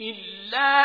إِلَّا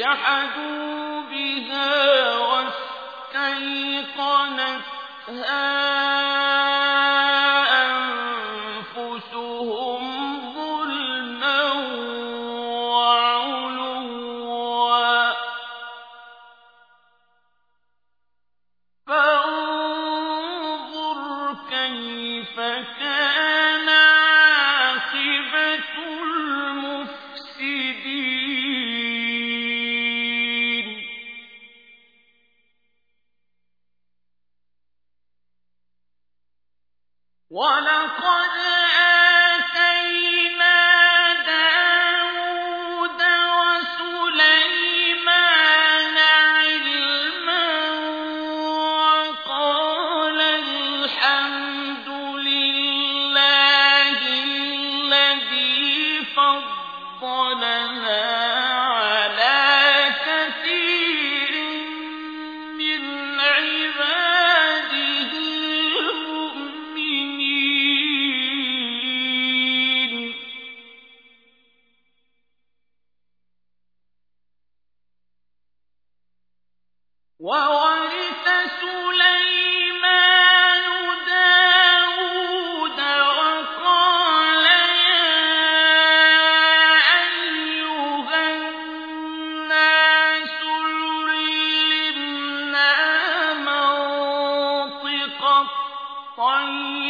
وَجَحَدُوا بِهَا وَاسْتَيْقَنَتْهَا الطَّيْرِ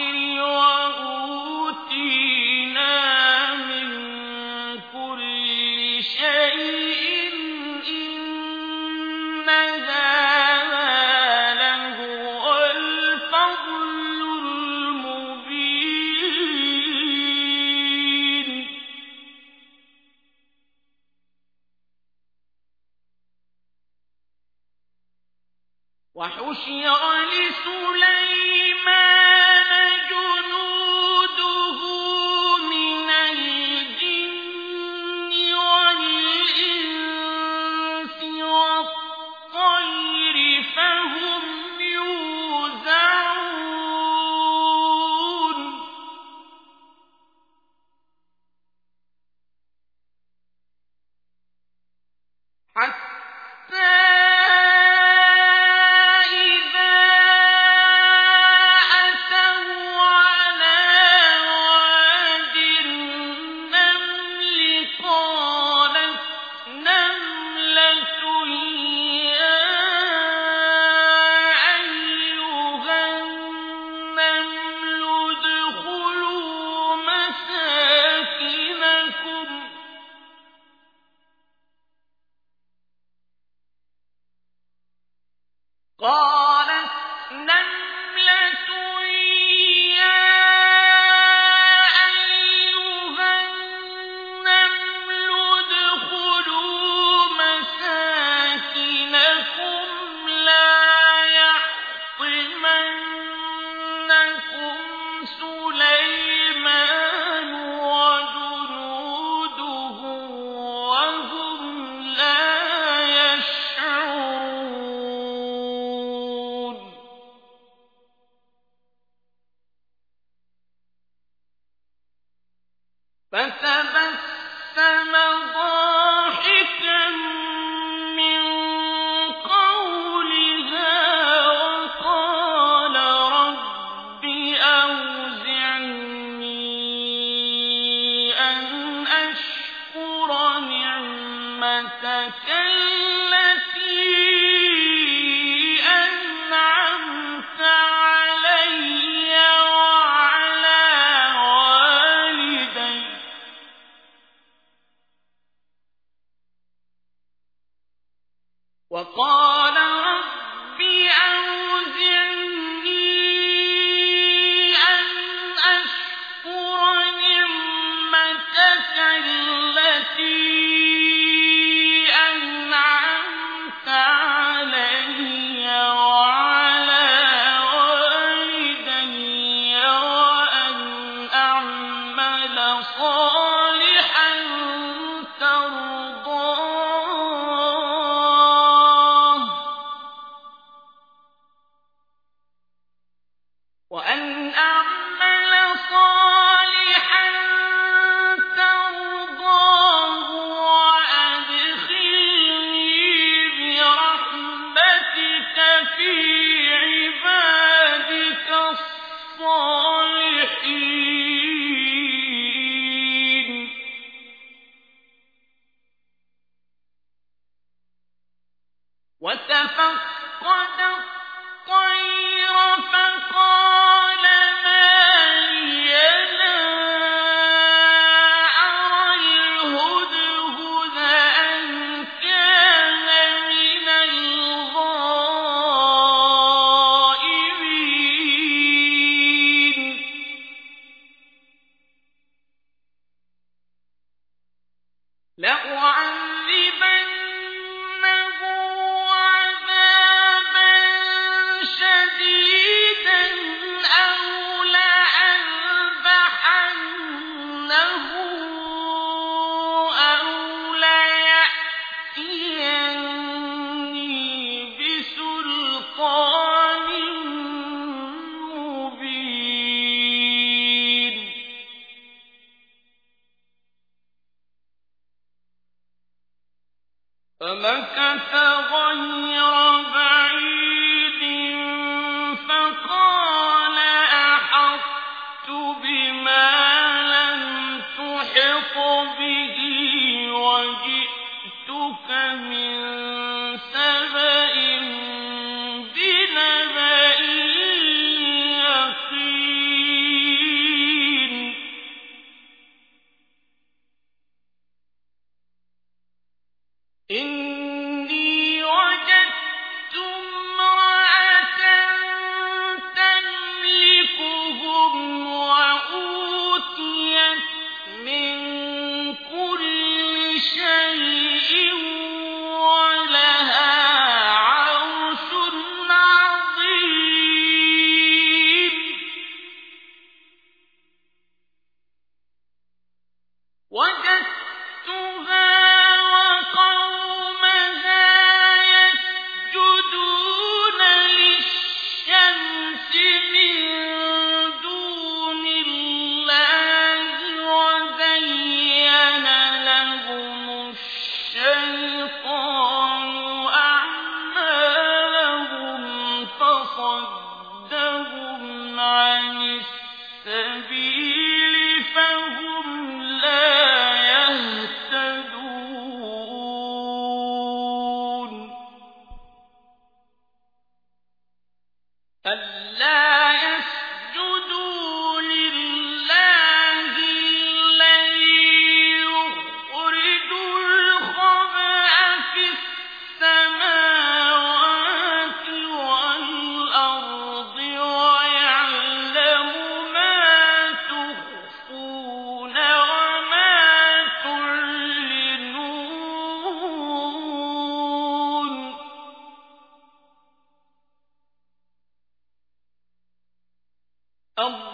الله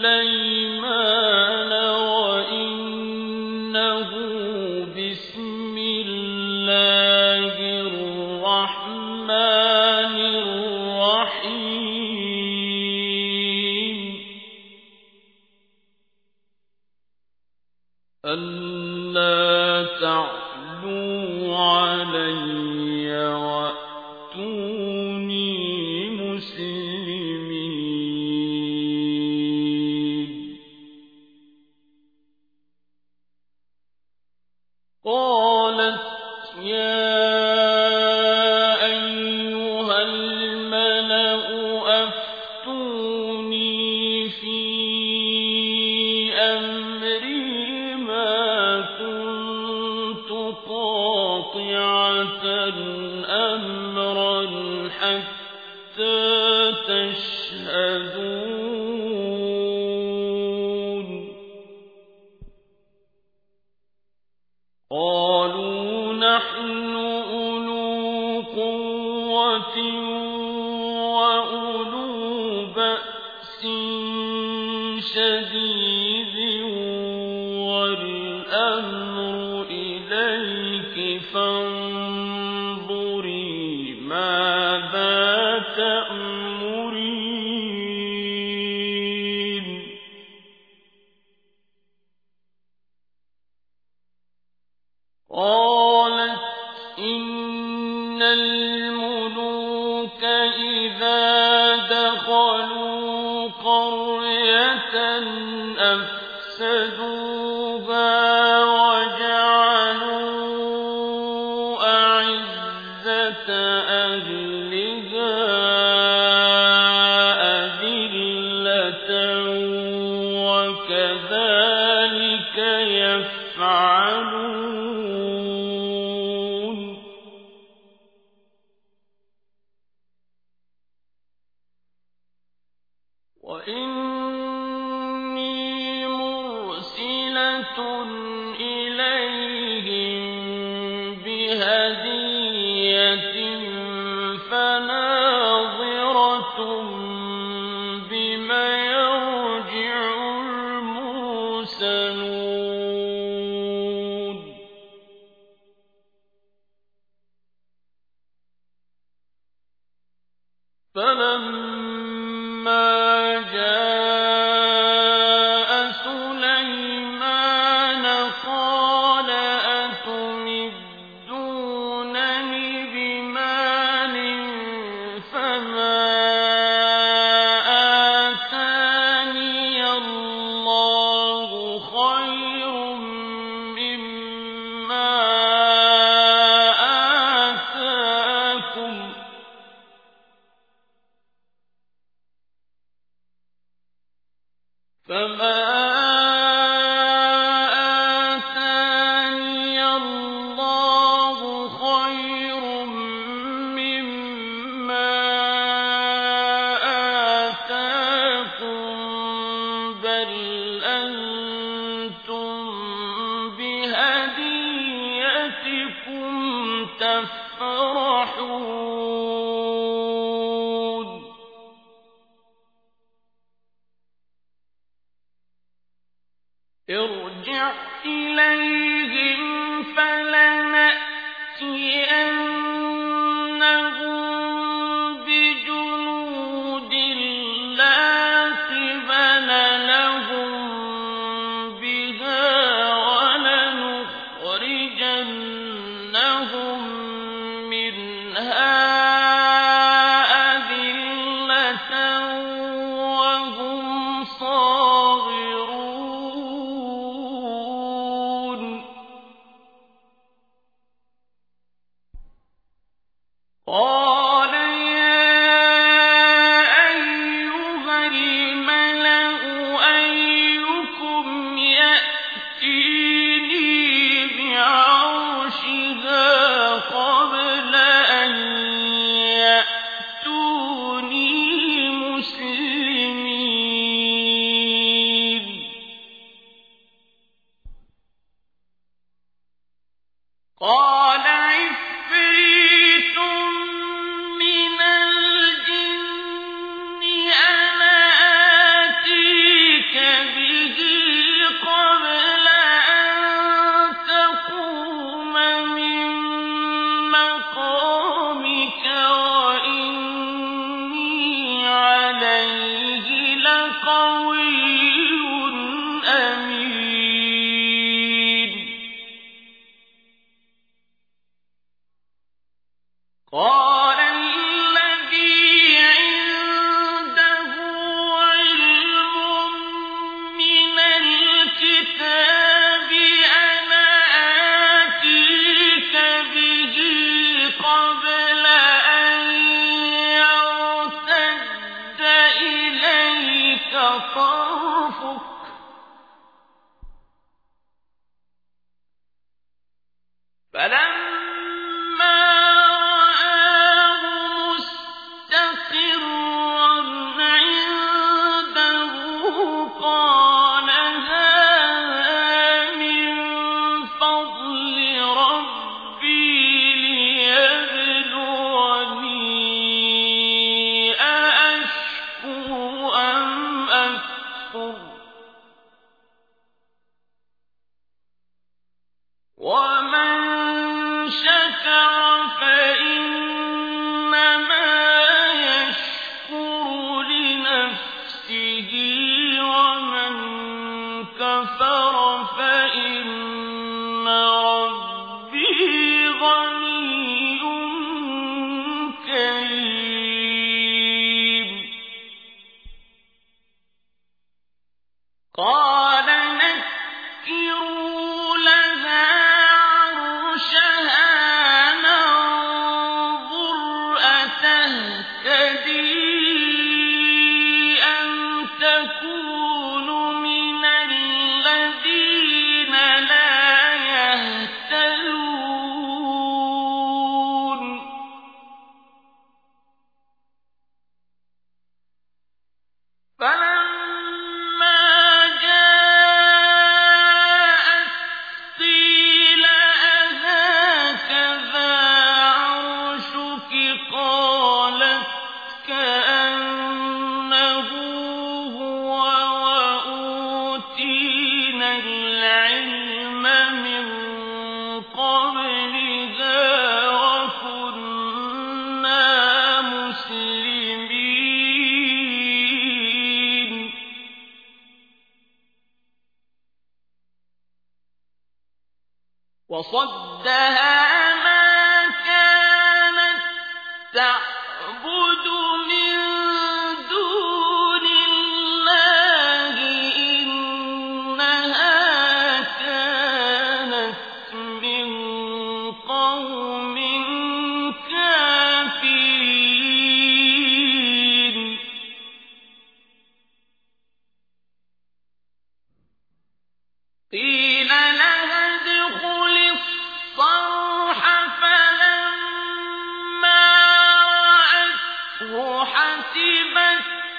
سليمان الملوك إذا دخلوا قرية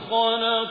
تعالى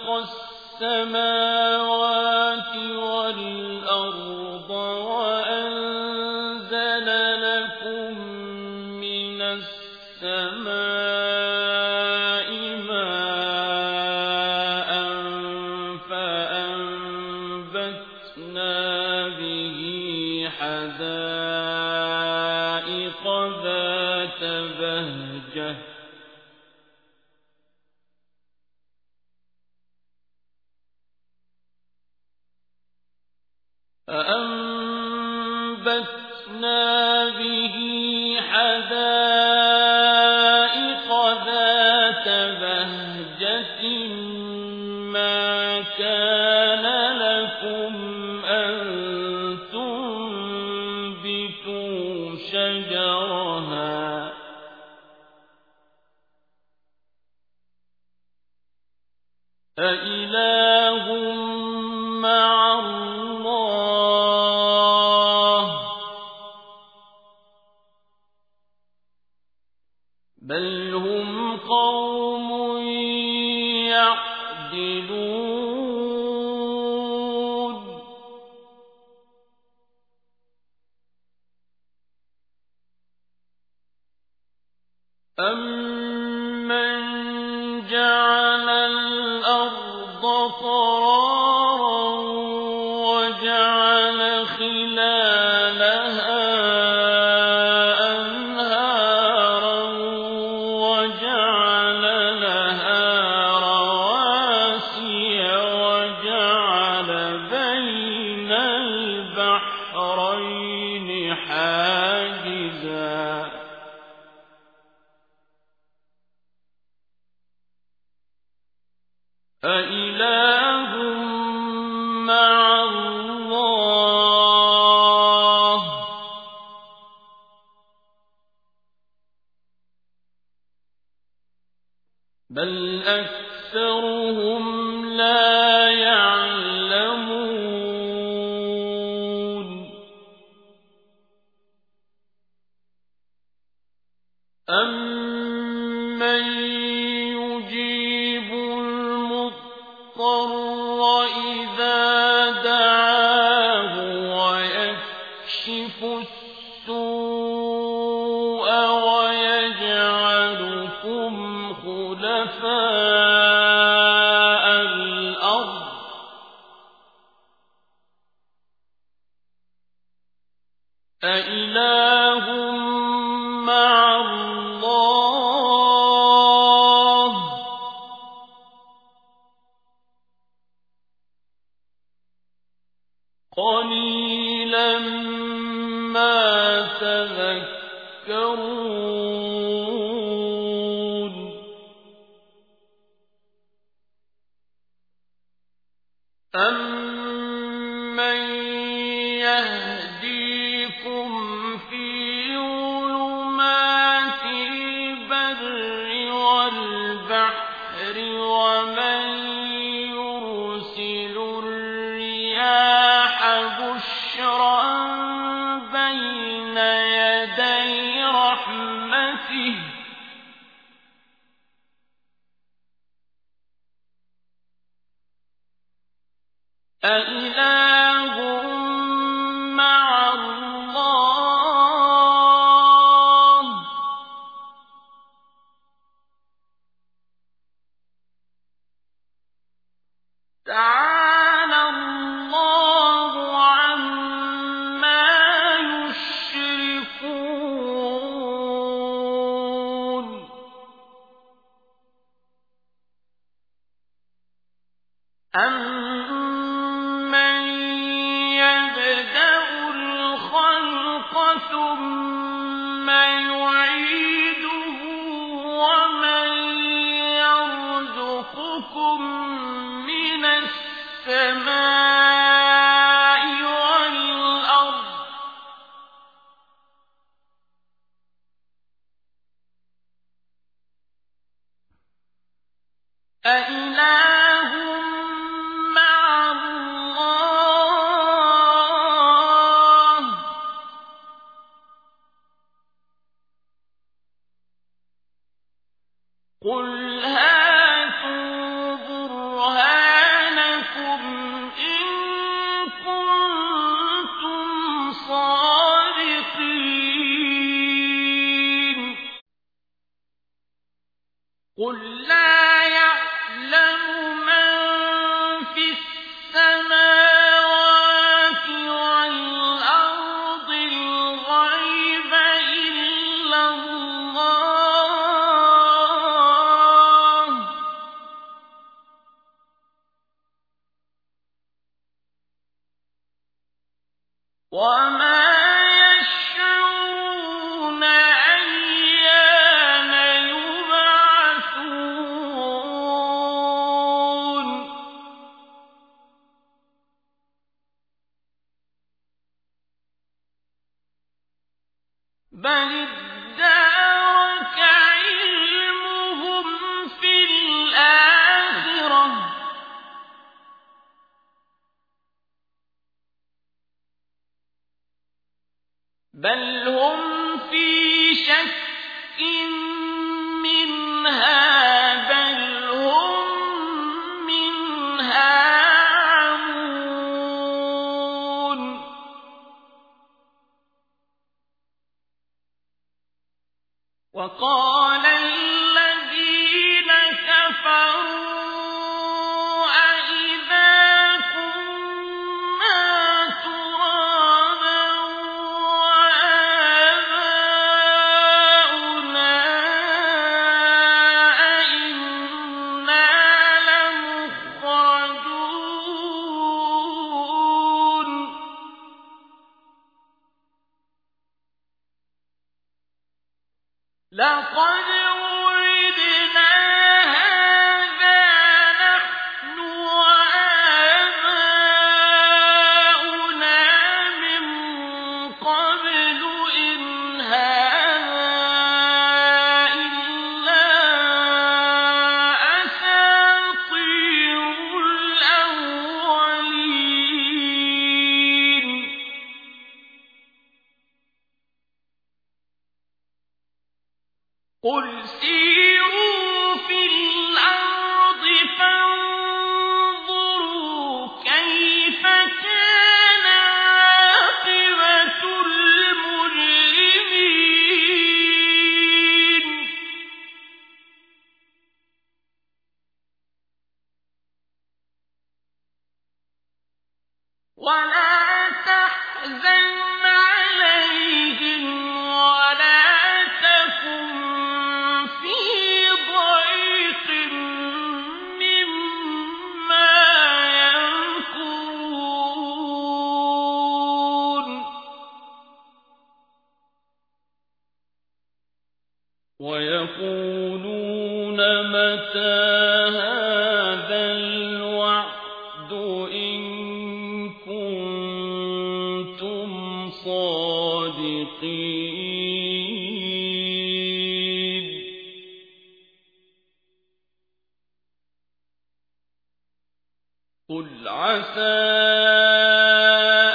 عسى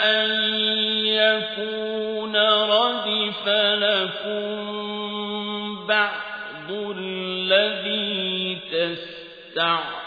أن يكون ردف لكم بعض الذي تستعجلون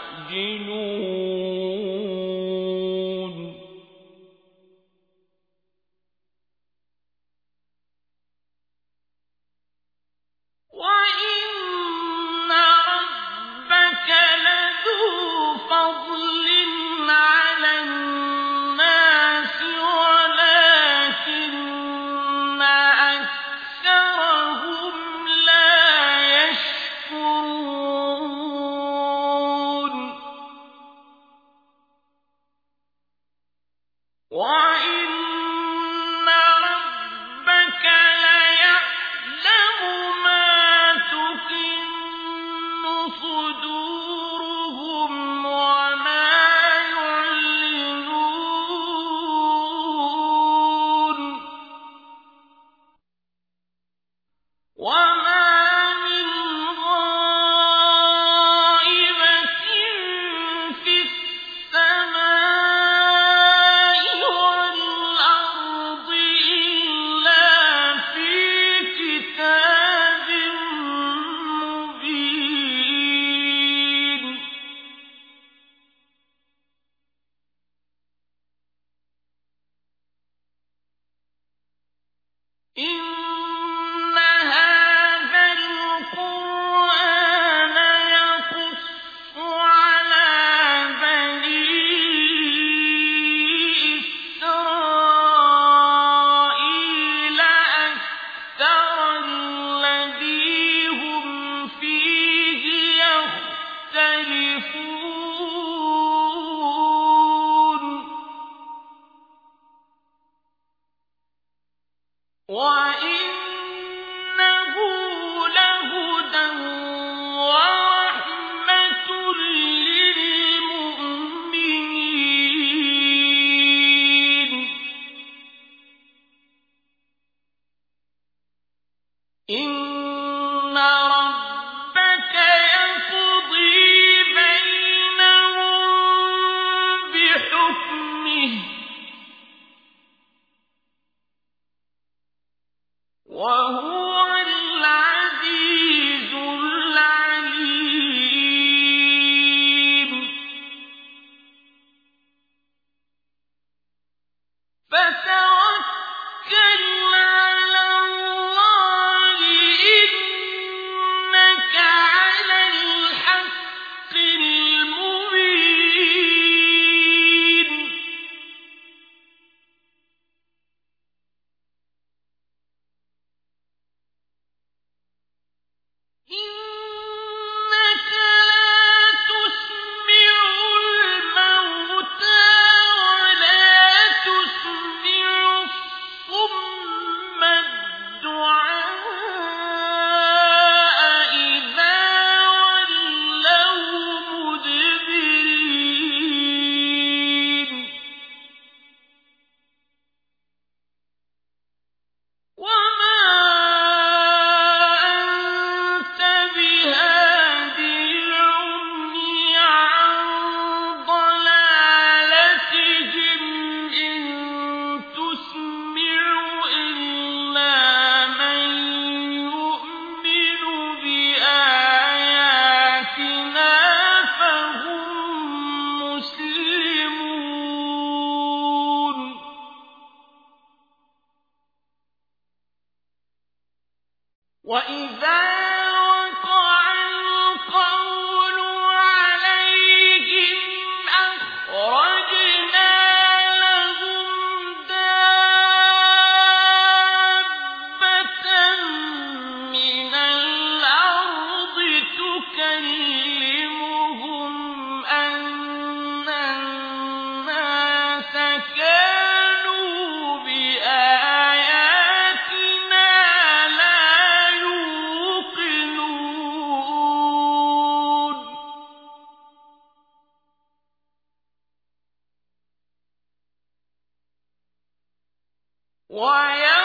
ويا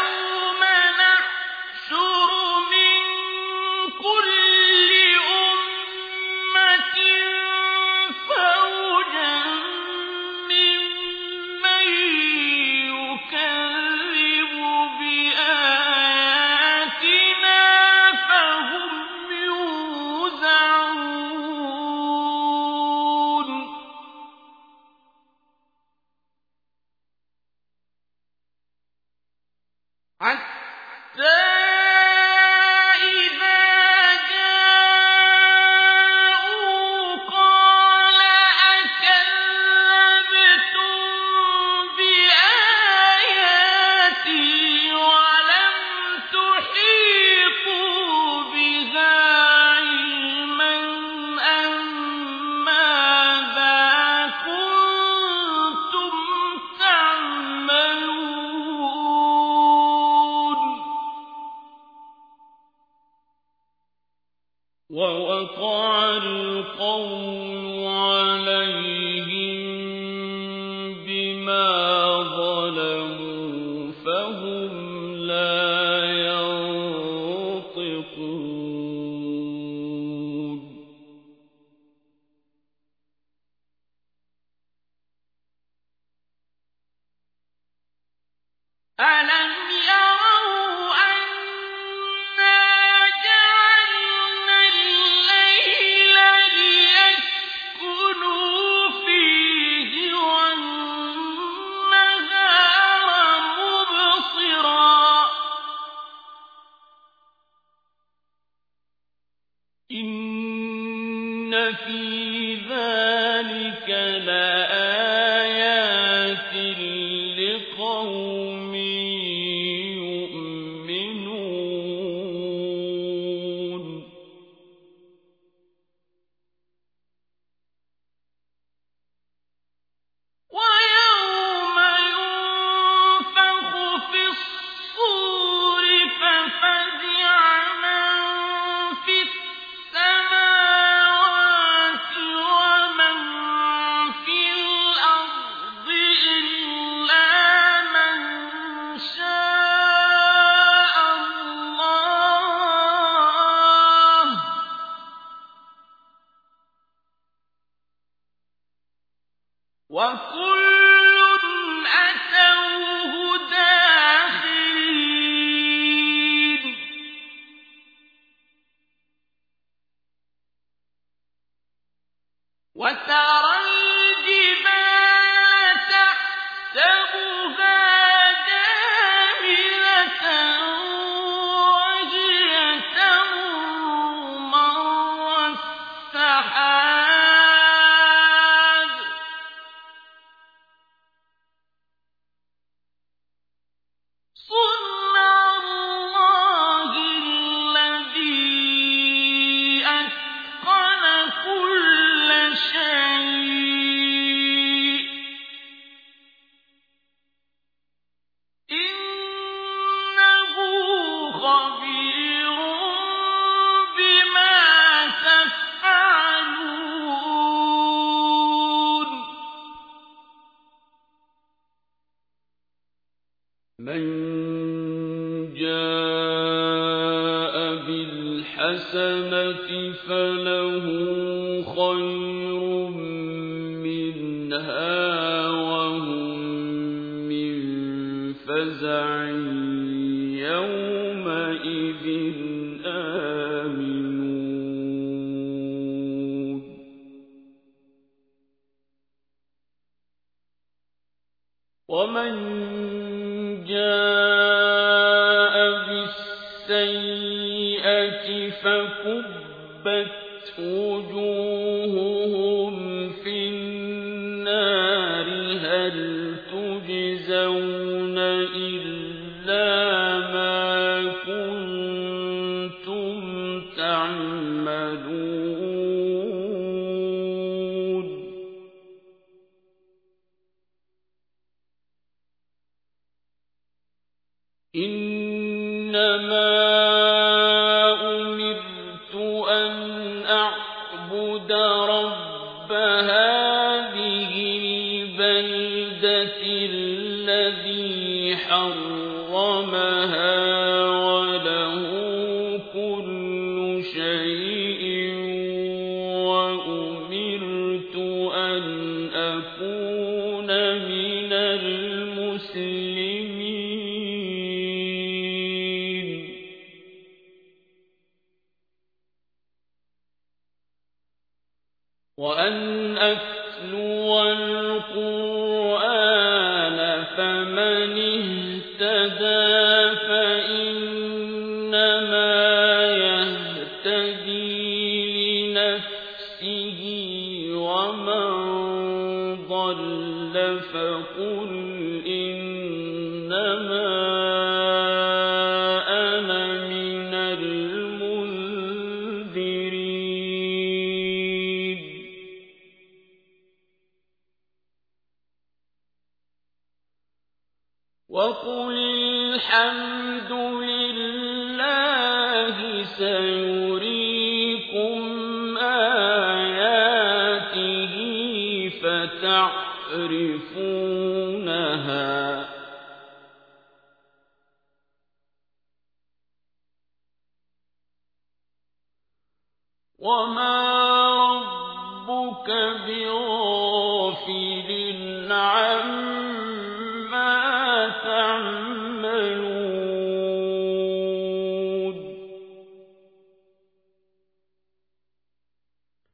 وما ربك